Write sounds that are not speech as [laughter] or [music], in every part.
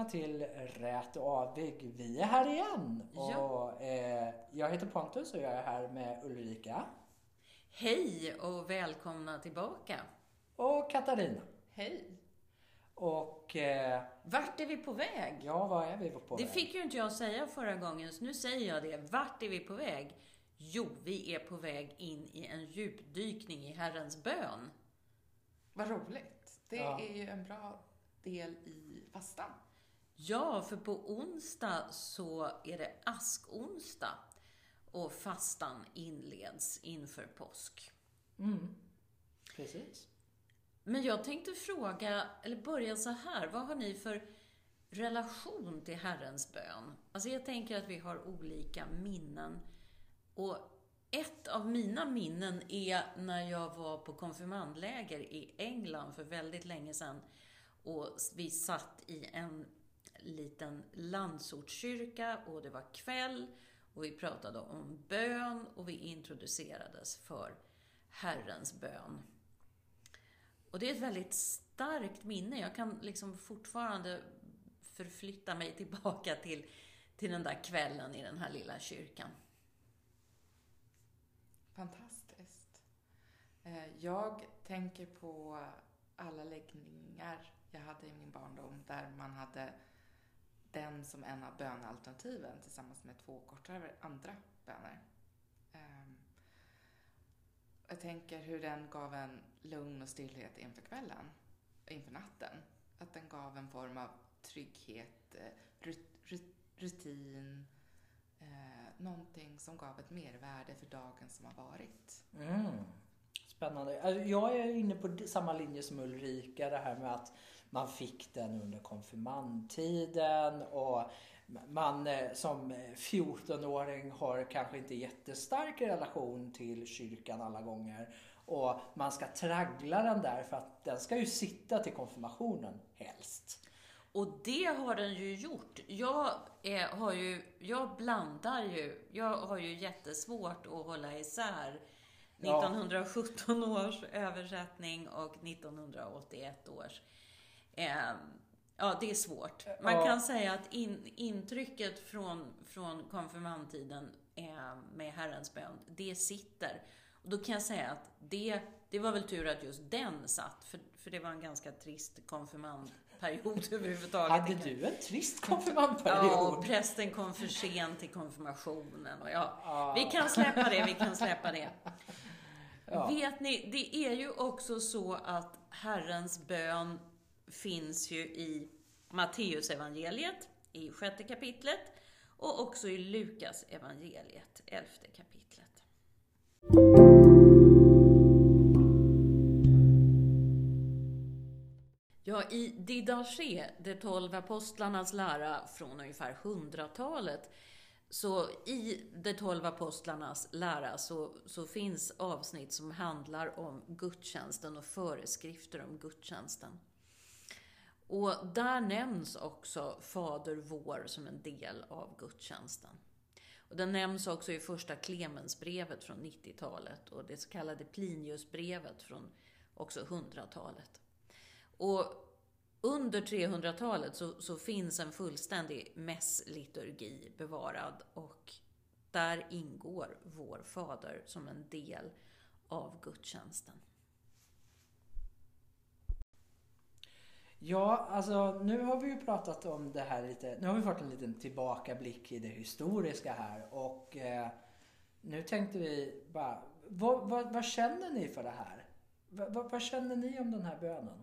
välkomna till Rätt och Avig. Vi är här igen. Ja. Och, eh, jag heter Pontus och jag är här med Ulrika Hej och välkomna tillbaka. och Katarina. Hej. Och eh, Vart är vi på väg? ja, vad är vi på Det väg? fick ju inte jag säga förra gången, så nu säger jag det. Vart är vi på väg? Jo, vi är på väg in i en djupdykning i Herrens bön. Vad roligt. Det Ja. är ju en bra del i fastan. Ja, för på onsdag så är det askonsdag och fastan inleds inför påsk. Mm. Precis. Men jag tänkte fråga, eller börja så här. Vad har ni för relation till Herrens bön? Alltså jag tänker att vi har olika minnen. Och ett av mina minnen är när jag var på konfirmandläger i England för väldigt länge sedan. Och vi satt i en liten landsortskyrka och det var kväll och vi pratade om bön och vi introducerades för Herrens bön. Och det är ett väldigt starkt minne. Jag kan liksom fortfarande förflytta mig tillbaka till, till den där kvällen i den här lilla kyrkan. Fantastiskt. Eh, jag tänker på alla läggningar jag hade i min barndom där man hade den som en av bönalternativen tillsammans med två kortare andra böner. Ehm, jag tänker hur den gav en lugn och stillhet inför kvällen, inför natten. Att den gav en form av trygghet, eh, rutin, eh, någonting som gav ett mervärde för dagen som har varit. Mm. Spännande. Alltså, jag är inne på samma linje som Ulrika. Det här med att man fick den under konfirmandtiden och man eh, som 14-åring har kanske inte jättestark relation till kyrkan alla gånger. Och man ska traggla den där för att den ska ju sitta till konfirmationen helst. Och det har den ju gjort. Jag, är, har ju, jag blandar ju. Jag har ju jättesvårt att hålla isär Ja. 1917 års översättning och 1981 års. Eh, ja, det är svårt. Man Ja. kan säga att in, intrycket från, från konfirmandtiden eh, med Herrens bön, det sitter. Och då kan jag säga att det, det var väl tur att just den satt, för, för det var en ganska trist konfirmandperiod [laughs] överhuvudtaget. Hade du en trist konfirmandperiod? Ja, och prästen kom för sent till konfirmationen. Och ja, Ja. vi kan släppa det, vi kan släppa det. Ja. Vet ni, det är ju också så att Herrens bön finns ju i Matteusevangeliet, i sjätte kapitlet och också i Lukas evangeliet, elfte kapitlet. Ja, i Didache, de tolv apostlarnas lära från ungefär hundratalet, så i de tolv apostlarnas lära så, så finns avsnitt som handlar om gudstjänsten och föreskrifter om gudstjänsten. Och där nämns också Fader vår som en del av gudstjänsten. Och den nämns också i första Clemensbrevet från 90-talet och det så kallade Pliniusbrevet från också 100-talet. Och under 300-talet så, så finns en fullständig mässliturgi bevarad och där ingår vår Fader som en del av gudstjänsten. Ja, alltså nu har vi ju pratat om det här lite. Nu har vi fått en liten tillbakablick i det historiska här och eh, nu tänkte vi bara, vad, vad, vad känner ni för det här? Vad, vad, vad känner ni om den här bönen?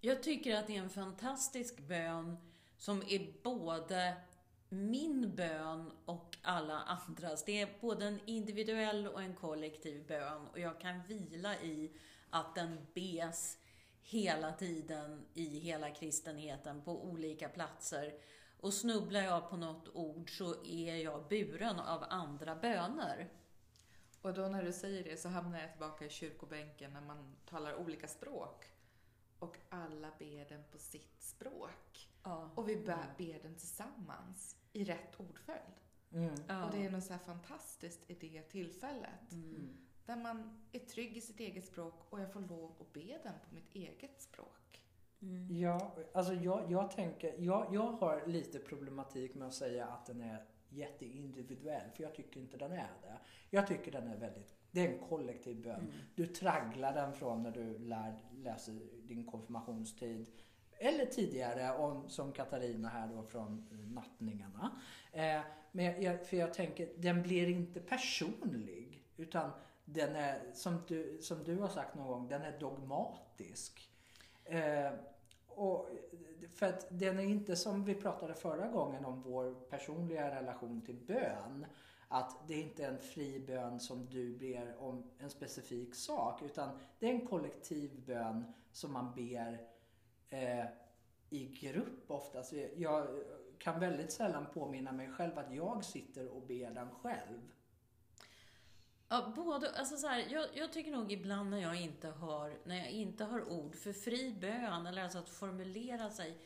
Jag tycker att det är en fantastisk bön som är både min bön och alla andras. Det är både en individuell och en kollektiv bön och jag kan vila i att den bes hela tiden i hela kristenheten på olika platser. Och snubblar jag på något ord så är jag buren av andra böner. Och då när du säger det så hamnar jag tillbaka i kyrkobänken när man talar olika språk. Och alla ber den på sitt språk. Ja. Och vi ber, ber den tillsammans i rätt ordföljd. Mm. Ja. Och det är något så här fantastiskt i det tillfället. Mm. Där man är trygg i sitt eget språk och jag får lov att be den på mitt eget språk. Mm. Ja, alltså jag, jag tänker, jag, jag har lite problematik med att säga att den är jätteindividuell, för jag tycker inte den är det. Jag tycker den är väldigt, det är en kollektiv bön. Mm. Du tragglar den från när du lär, läser din konfirmationstid eller tidigare om, som Katarina här då från nattningarna. Eh, men jag, för jag tänker, den blir inte personlig. Utan den är, som du, som du har sagt någon gång, den är dogmatisk. Eh, och för att den är inte som vi pratade förra gången om vår personliga relation till bön. Att det är inte är en fri bön som du ber om en specifik sak. Utan det är en kollektiv bön som man ber eh, i grupp oftast. Jag kan väldigt sällan påminna mig själv att jag sitter och ber den själv. Ja, både, alltså så här, jag, jag, tycker nog ibland när jag, inte har, när jag inte har ord för fri bön, eller alltså att formulera sig,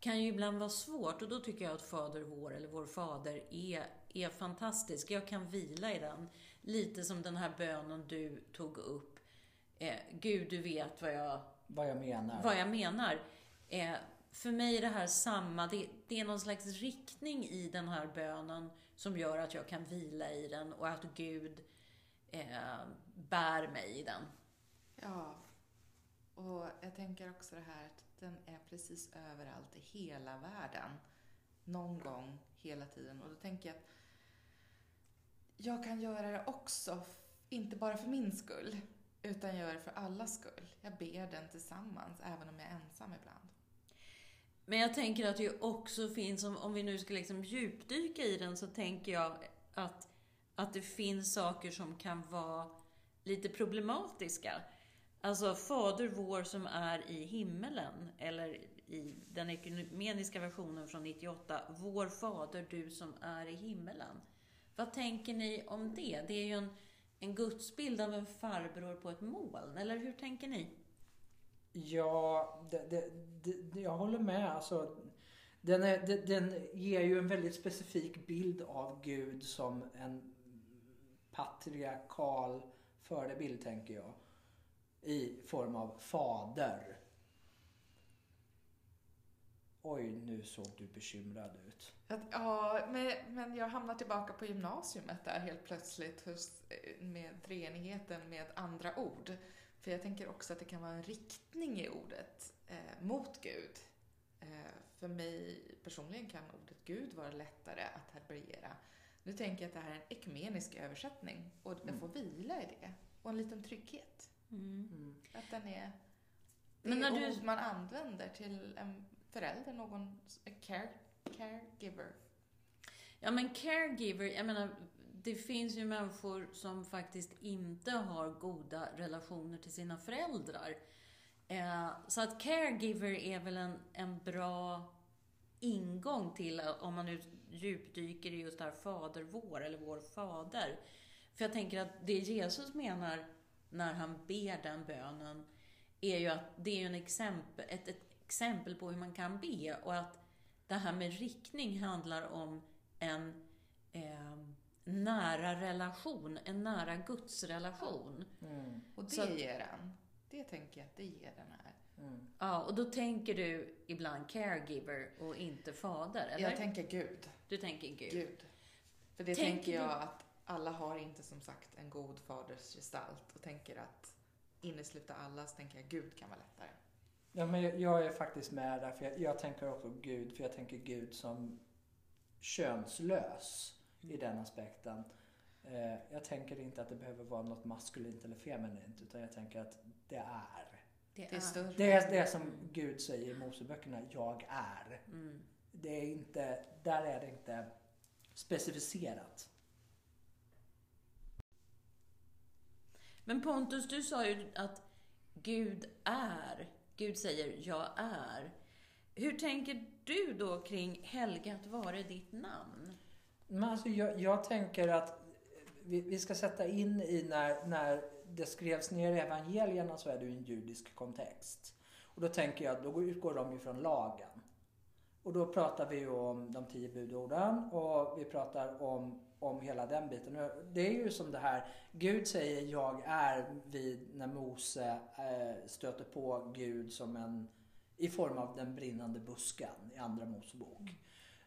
kan ju ibland vara svårt. Och då tycker jag att Fader vår, eller Vår Fader, är, är fantastisk. Jag kan vila i den. Lite som den här bönen du tog upp. Eh, Gud, du vet vad jag, vad jag menar. Vad jag menar. Eh, för mig är det här samma, det, det, är någon slags riktning i den här bönen som gör att jag kan vila i den och att Gud eh, bär mig i den. Ja, och jag tänker också det här att den är precis överallt i hela världen. Någon gång, hela tiden. Och då tänker jag att jag kan göra det också, inte bara för min skull, utan göra det för allas skull. Jag ber den tillsammans, även om jag är ensam ibland. Men jag tänker att det också finns, om, om vi nu ska liksom djupdyka i den, så tänker jag att, att det finns saker som kan vara lite problematiska. Alltså Fader vår som är i himmelen, eller i den ekumeniska versionen från 98, Vår Fader du som är i himmelen. Vad tänker ni om det? Det är ju en, en gudsbild av en farbror på ett moln, eller hur tänker ni? Ja, det, det, det, jag håller med. Alltså, den, är, den ger ju en väldigt specifik bild av Gud som en patriarkal förebild, tänker jag. I form av fader. Oj, nu såg du bekymrad ut. Ja, men, men jag hamnar tillbaka på gymnasiet där helt plötsligt hos, med treenigheten med andra ord. För jag tänker också att det kan vara en riktning i ordet eh, mot Gud. Eh, för mig personligen kan ordet Gud vara lättare att härbärgera. Nu tänker jag att det här är en ekumenisk översättning och jag mm. får vila i det. Och en liten trygghet. Mm. mm. Att den är... Det Men när är du... ord man använder till en förälder, någon care, caregiver. Ja men caregiver, jag menar det finns ju människor som faktiskt inte har goda relationer till sina föräldrar. Eh, så att caregiver är väl en, en bra ingång till, om man nu djupdyker i just det här Fader vår, eller Vår Fader. För jag tänker att det Jesus menar när han ber den bönen, är ju att det är en exempel, ett, ett exempel på hur man kan be och att det här med riktning handlar om en eh, nära relation, en nära gudsrelation. Mm. Och det att, ger den. Det tänker jag att det ger den här. Mm. Ja, och då tänker du ibland caregiver och inte fader, eller? Jag tänker Gud. Du tänker Gud. Gud. För det tänker, tänker jag du... att alla har inte som sagt en god fadersgestalt och tänker att innesluta alla så tänker jag Gud kan vara lättare. Ja, men jag är faktiskt med där, för jag, jag tänker också Gud, för jag tänker Gud som könslös i den aspekten. Eh, jag tänker inte att det behöver vara något maskulint eller feminint utan jag tänker att det är. Det är, det är det som Gud säger i Moseböckerna, jag är. Mm. Det är inte, där är det inte specificerat. Men Pontus, du sa ju att Gud är. Gud säger jag är. Hur tänker du då kring helgat vare ditt namn? Men alltså jag, jag tänker att vi, vi, ska sätta in i när, när det skrevs ner i evangelierna så är det ju en judisk kontext. Och då tänker jag, då utgår de ju från lagen. Och då pratar vi ju om de tio budorden och vi pratar om, om hela den biten. Det är ju som det här, Gud säger jag är vid när Mose eh, stöter på Gud som en i form av den brinnande busken i Andra Mosebok.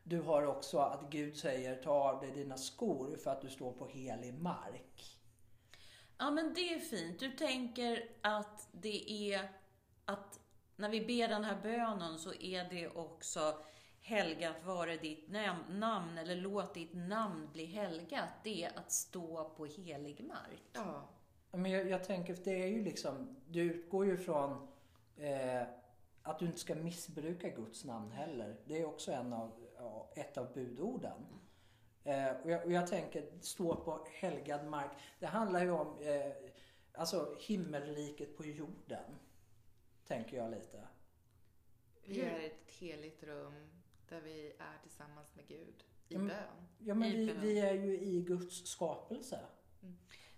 Du har också att Gud säger ta av dig dina skor för att du står på helig mark. Ja, men det är fint. Du tänker att det är att när vi ber den här bönen så är det också helgat vare ditt namn, eller låt ditt namn bli helgat. Det är att stå på helig mark. Ja. Men jag, jag tänker, det är ju liksom, du utgår ju från eh, att du inte ska missbruka Guds namn heller. Det är också en av, ja, ett av budorden. Eh, och, jag, och jag tänker, stå på helgad mark. Det handlar ju om eh, alltså himmelriket på jorden. Tänker jag lite. Vi är i ett heligt rum där vi är tillsammans med Gud i Mm. bön. Ja men vi, bön. vi är ju i Guds skapelse.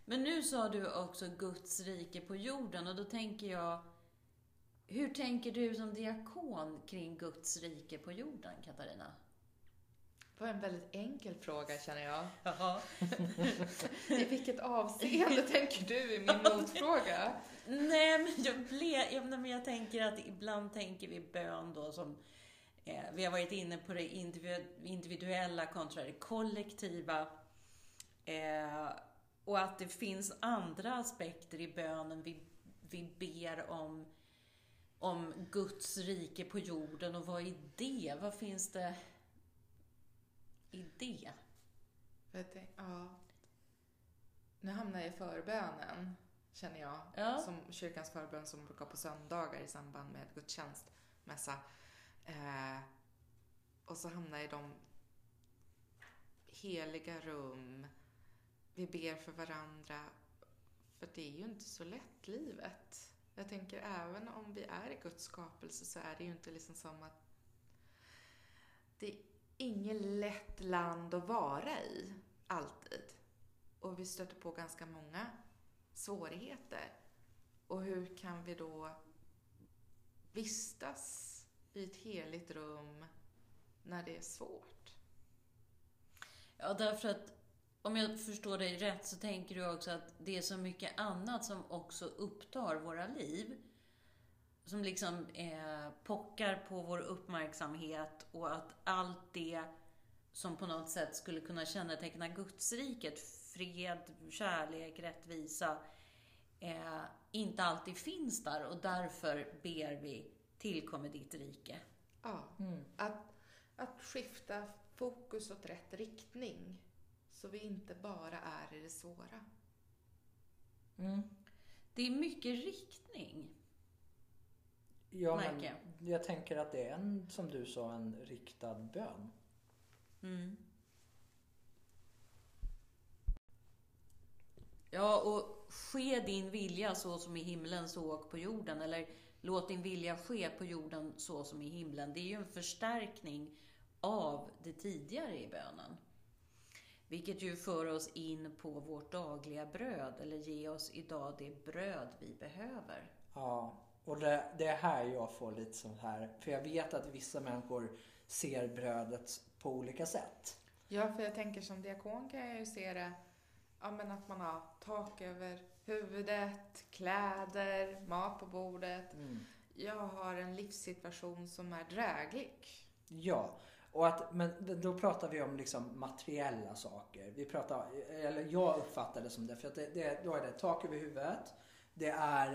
Men nu sa du också Guds rike på jorden och då tänker jag, hur tänker du som diakon kring Guds rike på jorden, Katarina? Var en väldigt enkel fråga känner jag. Jaha. [laughs] I vilket avseende tänker du i min motfråga? Nej, men jag, blev, jag, men jag tänker att ibland tänker vi bön då som eh, vi har varit inne på det individu- individuella kontra det kollektiva. Eh, och att det finns andra aspekter i bönen. Vi, vi ber om, om Guds rike på jorden och vad är det? Vad finns det i det? Jag tänk, ja. Nu hamnar jag i förbönen, känner jag. Ja. Som kyrkans förbön som brukar på söndagar i samband med gudstjänst, mässa. Eh, och så hamnar jag i de heliga rum. Vi ber för varandra. För det är ju inte så lätt, livet. Jag tänker även om vi är i Guds skapelse så är det ju inte liksom som att det inget lätt land att vara i, alltid. Och vi stöter på ganska många svårigheter. Och hur kan vi då vistas i ett heligt rum när det är svårt? Ja, därför att om jag förstår dig rätt så tänker du också att det är så mycket annat som också upptar våra liv. Som liksom eh, pockar på vår uppmärksamhet och att allt det som på något sätt skulle kunna känneteckna Gudsriket, fred, kärlek, rättvisa, eh, inte alltid finns där och därför ber vi tillkommer ditt rike. Ja, Mm. att, att skifta fokus åt rätt riktning. Så vi inte bara är i det svåra. Mm. Det är mycket riktning. Ja, Märker men jag. jag tänker att det är en, som du sa, en riktad bön. Mm. Ja, och ske din vilja så som i himlen så och på jorden. Eller låt din vilja ske på jorden så som i himlen. Det är ju en förstärkning av det tidigare i bönen. Vilket ju för oss in på vårt dagliga bröd, eller ge oss idag det bröd vi behöver. Ja, och det, det är här jag får lite sånt här, för jag vet att vissa människor ser brödet på olika sätt. Ja, för jag tänker som diakon kan jag ju se det, ja men att man har tak över huvudet, kläder, mat på bordet. Jag har en livssituation som är dräglig. Ja, och att, men då pratar vi om liksom materiella saker. Vi pratar, eller jag uppfattar det som det, för att det, det, då är det tak över huvudet, det är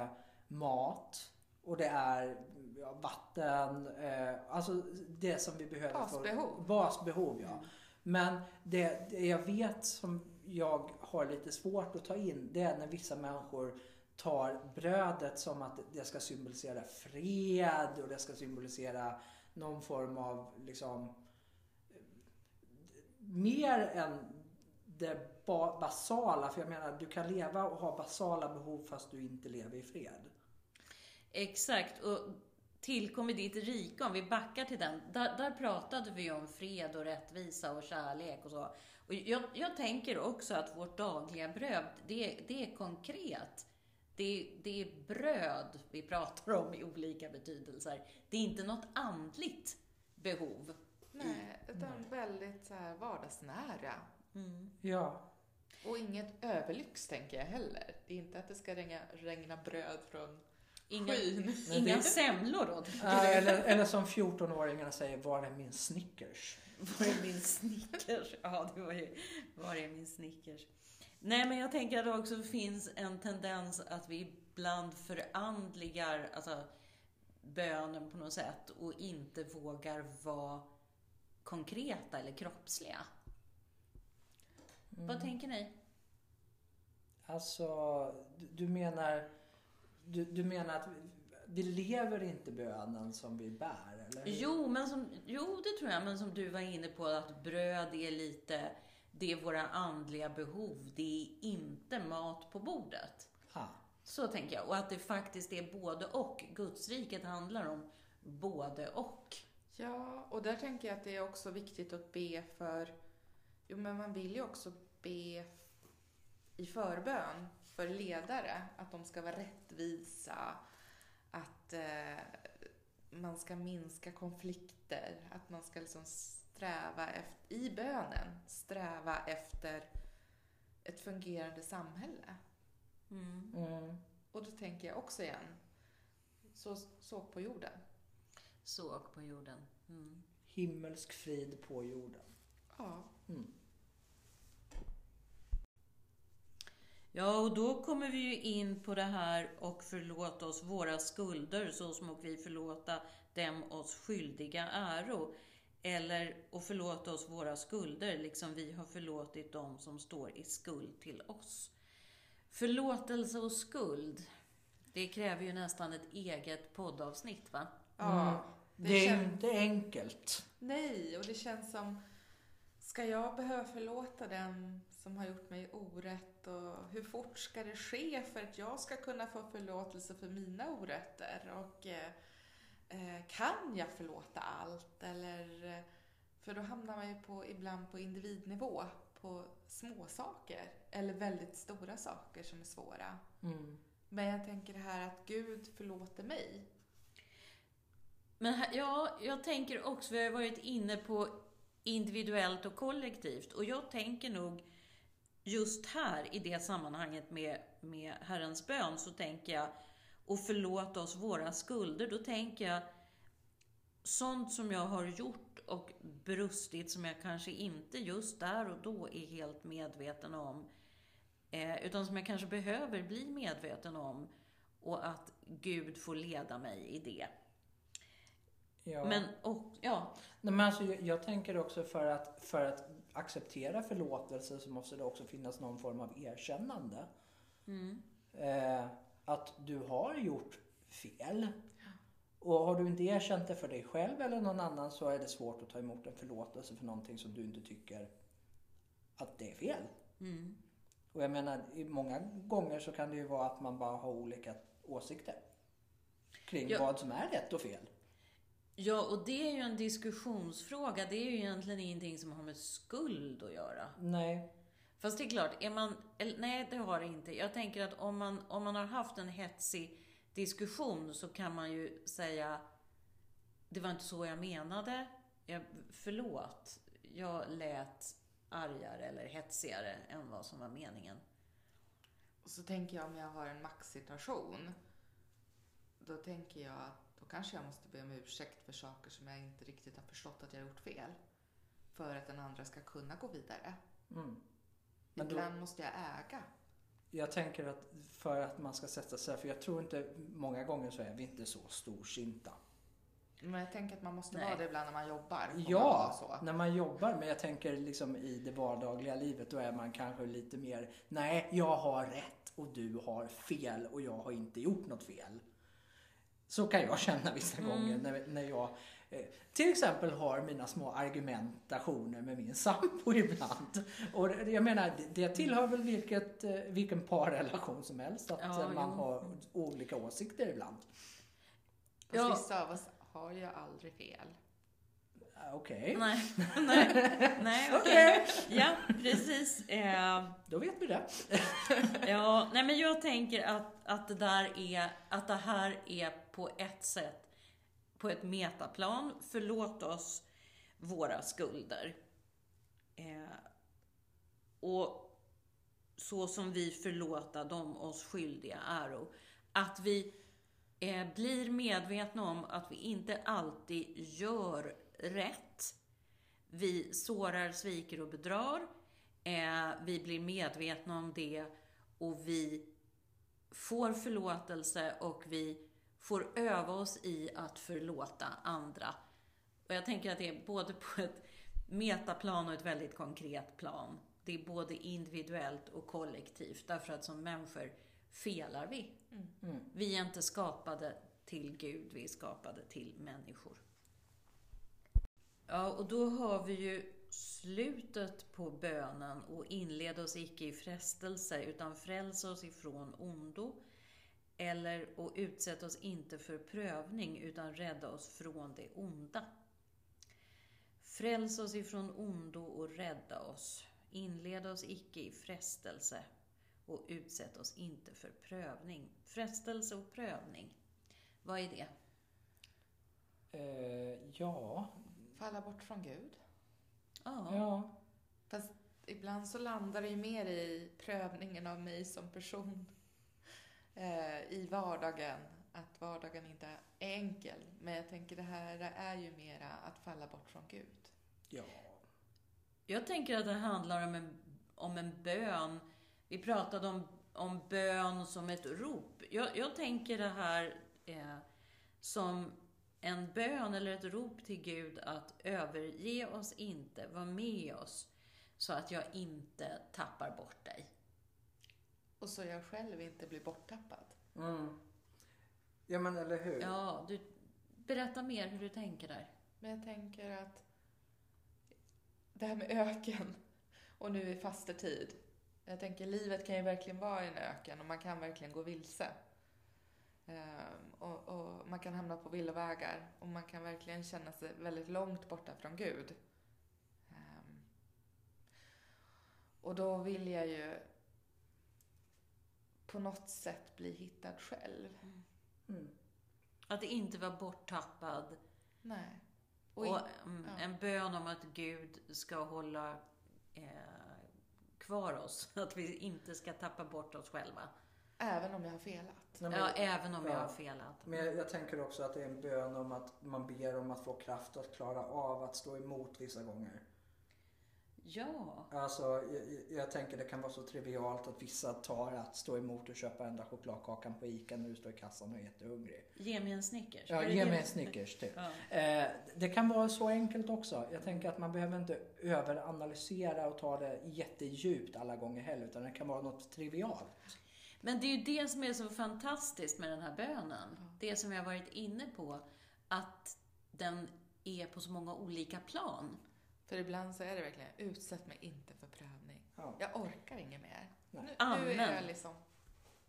eh, mat och det är ja, vatten, eh, alltså det som vi behöver. Basbehov. För, basbehov, ja. Men det, det jag vet som jag har lite svårt att ta in, det är när vissa människor tar brödet som att det ska symbolisera fred och det ska symbolisera någon form av liksom mer än det basala. För jag menar, du kan leva och ha basala behov fast du inte lever i fred. Exakt, och tillkommer ditt rike, om vi backar till den, där, där pratade vi om fred och rättvisa och kärlek och så. Och jag, jag tänker också att vårt dagliga bröd, det, det är konkret. Det, det är bröd vi pratar om i olika betydelser. Det är inte något andligt behov. Nej, utan väldigt så här vardagsnära. Mm. Ja. Och inget överlyx tänker jag heller. Det är inte att det ska regna, regna bröd från Inga, Skyn. Inga semlor då? du? eller, eller som 14-åringarna säger, var är min Snickers? Var är min Snickers? Ja, det var ju, var är min Snickers? Nej, men jag tänker att det också finns en tendens att vi ibland förandligar alltså, bönen på något sätt och inte vågar vara konkreta eller kroppsliga. Vad tänker ni? Alltså, du, menar du, du menar att vi, lever inte bönen som vi bär? Eller? Jo, men som, jo, det tror jag. Men som du var inne på, att bröd är lite, det är våra andliga behov. Det är inte mat på bordet. Ha. Så tänker jag. Och att det faktiskt är både och. Gudsriket handlar om både och. Ja, och där tänker jag att det är också viktigt att be för... Jo, men man vill ju också be i förbön för ledare, att de ska vara rättvisa, att eh, man ska minska konflikter, att man ska liksom sträva efter, i bönen, sträva efter ett fungerande samhälle. Mm. Mm. Och då tänker jag också igen, så, så på jorden. Så och på jorden. Mm. Himmelsk frid på jorden. Ja. Mm. Ja, och då kommer vi ju in på det här och förlåta oss våra skulder så som och vi förlåta dem oss skyldiga äro. Eller och förlåta oss våra skulder liksom vi har förlåtit dem som står i skuld till oss. Förlåtelse och skuld, det kräver ju nästan ett eget poddavsnitt va? ja. Mm. Det Det är känns- inte enkelt. Nej, och det känns som... Ska jag behöva förlåta den som har gjort mig orätt? Och hur fort ska det ske för att jag ska kunna få förlåtelse för mina orätter? Och eh, eh, kan jag förlåta allt? Eller, eh, för då hamnar man ju på, ibland på individnivå, på små saker eller väldigt stora saker som är svåra. Mm. Men jag tänker det här att Gud förlåter mig. Men här, ja, jag tänker också, vi har varit inne på individuellt och kollektivt. Och jag tänker nog just här i det sammanhanget med, med Herrens bön så tänker jag och förlåt oss våra skulder. Då tänker jag sånt som jag har gjort och brustit som jag kanske inte just där och då är helt medveten om. Eh, utan som jag kanske behöver bli medveten om och att Gud får leda mig i det. Ja. Men, och, ja, Nej, men alltså, jag, jag tänker också för att, för att acceptera förlåtelse så måste det också finnas någon form av erkännande. mm, Eh, att du har gjort fel. Och har du inte erkänt det för dig själv eller någon annan så är det svårt att ta emot en förlåtelse för någonting som du inte tycker att det är fel. mm, Och jag menar, många gånger så kan det ju vara att man bara har olika åsikter kring Ja. vad som är rätt och fel. Ja, och det är ju en diskussionsfråga. Det är ju egentligen ingenting som har med skuld att göra. Nej. Fast det är klart, är man... Eller, nej, det har det inte. Jag tänker att om man, om man har haft en hetsig diskussion så kan man ju säga det var inte så jag menade. Jag, förlåt. Jag lät argare eller hetsigare än vad som var meningen. Och så tänker jag om jag har en maxsituation. Då tänker jag att då kanske jag måste be om ursäkt för saker som jag inte riktigt har förstått att jag har gjort fel. För att den andra ska kunna gå vidare. Mm. Men då- Ibland måste jag äga. Jag tänker att för att man ska sätta sig, för jag tror inte, många gånger så är vi inte så storsinta. Men jag tänker att man måste Nej. vara det ibland när man jobbar. Man Ja, så. när man jobbar, men jag tänker liksom i det vardagliga livet då är man kanske lite mer, nej jag har rätt och du har fel och jag har inte gjort något fel. Så kan jag känna vissa Mm. gånger när, när jag eh, till exempel har mina små argumentationer med min sambo [laughs] ibland. Och jag menar, det- tillhör väl vilket, eh, vilken parrelation som helst att Ja, man jo. har olika åsikter ibland. Fast Ja. vissa av oss har ju aldrig fel. Ah, Okej, Nej, nej, [laughs] nej okej. Ja, precis. Eh, då vet vi det. [laughs] Ja, nej men jag tänker att, att det där är, att det här är på ett sätt, på ett metaplan, förlåt oss våra skulder. Eh, och så som vi förlåta dem oss skyldiga äro. Att vi eh, blir medvetna om att vi inte alltid gör rätt. Vi sårar, sviker och bedrar. Eh, vi blir medvetna om det och vi får förlåtelse och vi får öva oss i att förlåta andra. Och jag tänker att det är både på ett metaplan och ett väldigt konkret plan. Det är både individuellt och kollektivt, därför att som människor felar vi. Mm. Vi är inte skapade till Gud, vi är skapade till människor. Ja, och då har vi ju slutet på bönen och inled oss icke i frestelse utan fräls oss ifrån ondo. Eller och utsätt oss inte för prövning utan rädda oss från det onda. Fräls oss ifrån ondo och rädda oss. Inled oss icke i frestelse och utsätt oss inte för prövning. Frestelse och prövning, vad är det? Eh, ja, Falla bort från Gud. Ja, ja. Fast ibland så landar det ju mer i prövningen av mig som person. Eh, I vardagen. Att vardagen inte är enkel. Men jag tänker det här är ju mera att falla bort från Gud. ja. Jag tänker att det handlar om en, om en bön. Vi pratade om, om bön som ett rop. Jag, jag tänker det här eh, som en bön eller ett rop till Gud att överge oss inte, var med oss så att jag inte tappar bort dig. Och så jag själv inte blir borttappad. Mm. Ja men eller hur? Ja, du, berätta mer hur du tänker där. Men jag tänker att det här med öken och nu i fastetid. Jag tänker livet kan ju verkligen vara en öken och man kan verkligen gå vilse. Ehm, och, och man kan hamna på villovägar och man kan verkligen känna sig väldigt långt borta från Gud. Ehm, och då vill jag ju på något sätt bli hittad själv. Mm. Att inte vara borttappad. Nej. Och, Och in, mm, ja. en bön om att Gud ska hålla eh, kvar oss. [laughs] Att vi inte ska tappa bort oss själva. även om jag har felat. Nej, men- Ja, även om jag ja. har felat. Men jag, jag tänker också att det är en bön om att man ber om att få kraft att klara av att stå emot vissa gånger. Ja. Alltså, jag, jag- tänker det kan vara så trivialt att vissa tar att stå emot och köpa enda chokladkakan på ICA när du står i kassan och är jättehungrig. Ge mig en Snickers. Ja, ge mig en Snickers typ. Ja. Eh, det kan vara så enkelt också. Jag tänker att man behöver inte överanalysera och ta det jättedjupt alla gånger heller, utan det kan vara något trivialt. Men det är ju det som är så fantastiskt med den här bönen. Det som jag varit inne på. Att den är på så många olika plan. För ibland så är det verkligen, utsätt mig inte för prövning. Ja. Jag orkar inget mer. Nu, nu är jag liksom...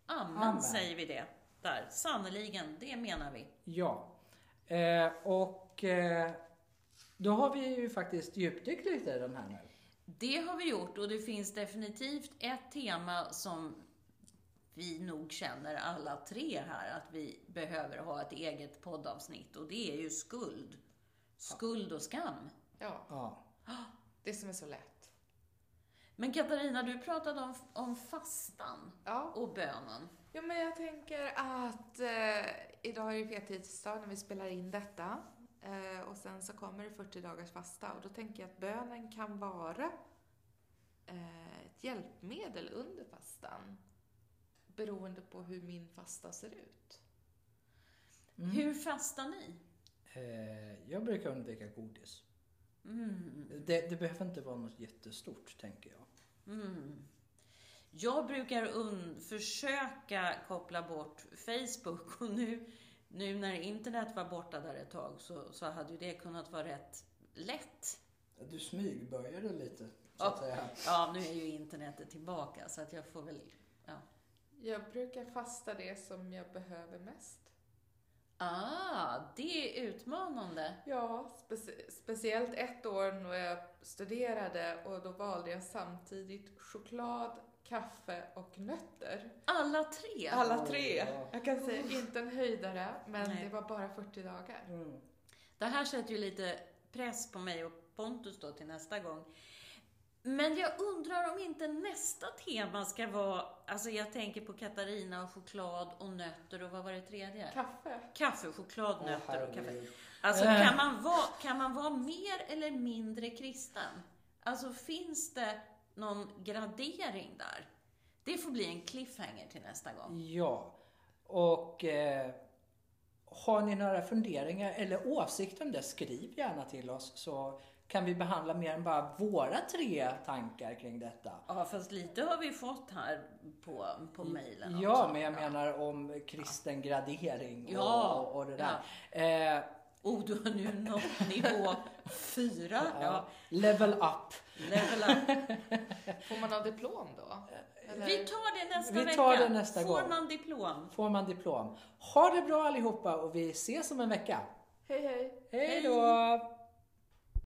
Amen, Amen. säger vi det. Där, sannerligen, det menar vi. Ja. Eh, och eh, då har vi ju faktiskt djupdykt lite i den här nu. Det har vi gjort och det finns definitivt ett tema som vi nog känner alla tre här att vi behöver ha ett eget poddavsnitt och det är ju skuld. Skuld och skam. Ja, Ja. [gasps] det som är så lätt. Men Katarina, du pratade om, om fastan Ja, och bönen. ja men jag tänker att eh, idag är det fettisdag när vi spelar in detta. Eh, och sen så kommer det 40 dagars fasta och då tänker jag att bönen kan vara eh, ett hjälpmedel under fastan. Beroende på hur min fasta ser ut. Mm. Hur fastar ni? Eh, jag brukar undvika godis. Mm. Det, det behöver inte vara något jättestort, tänker jag. Mm. Jag brukar un- försöka koppla bort Facebook och nu, nu när internet var borta där ett tag så, så hade ju det kunnat vara rätt lätt. Du smygbörjade lite, så Ja. att säga. Ja, nu är ju internetet tillbaka så att jag får väl... Ja. Jag brukar fasta det som jag behöver mest. Ah, det är utmanande. Ja, specie- speciellt ett år när jag studerade och då valde jag samtidigt choklad, kaffe och nötter. Alla tre. Alla tre. Ja. Jag kan säga inte en höjdare, men Nej. det var bara 40 dagar. Mm. Det här sätter ju lite press på mig och Pontus då till nästa gång. Men jag undrar om inte nästa tema ska vara, alltså jag tänker på Katarina och choklad och nötter och vad var det tredje? Kaffe. Kaffe, choklad, nötter och kaffe. Alltså Eh. kan man, vara, kan man vara mer eller mindre kristen? Alltså finns det någon gradering där? Det får bli en cliffhanger till nästa gång. Ja. Och eh, har ni några funderingar eller åsikter om det, skriv gärna till oss så kan vi behandla mer än bara våra tre tankar kring detta. Ja, fast lite har vi fått här på, på mejlen Ja, också. men jag menar om kristen gradering och, Ja, och, och det där. Eh, Oh, du har nu nått nivå fyra. [laughs] ja, Ja, level up. level up. [laughs] Får man ha diplom då? Eller? Vi tar det nästa Vi vecka. tar det nästa Får gång. man diplom? Får man diplom. Ha det bra allihopa och vi ses om en vecka. Hej hej! Hej då!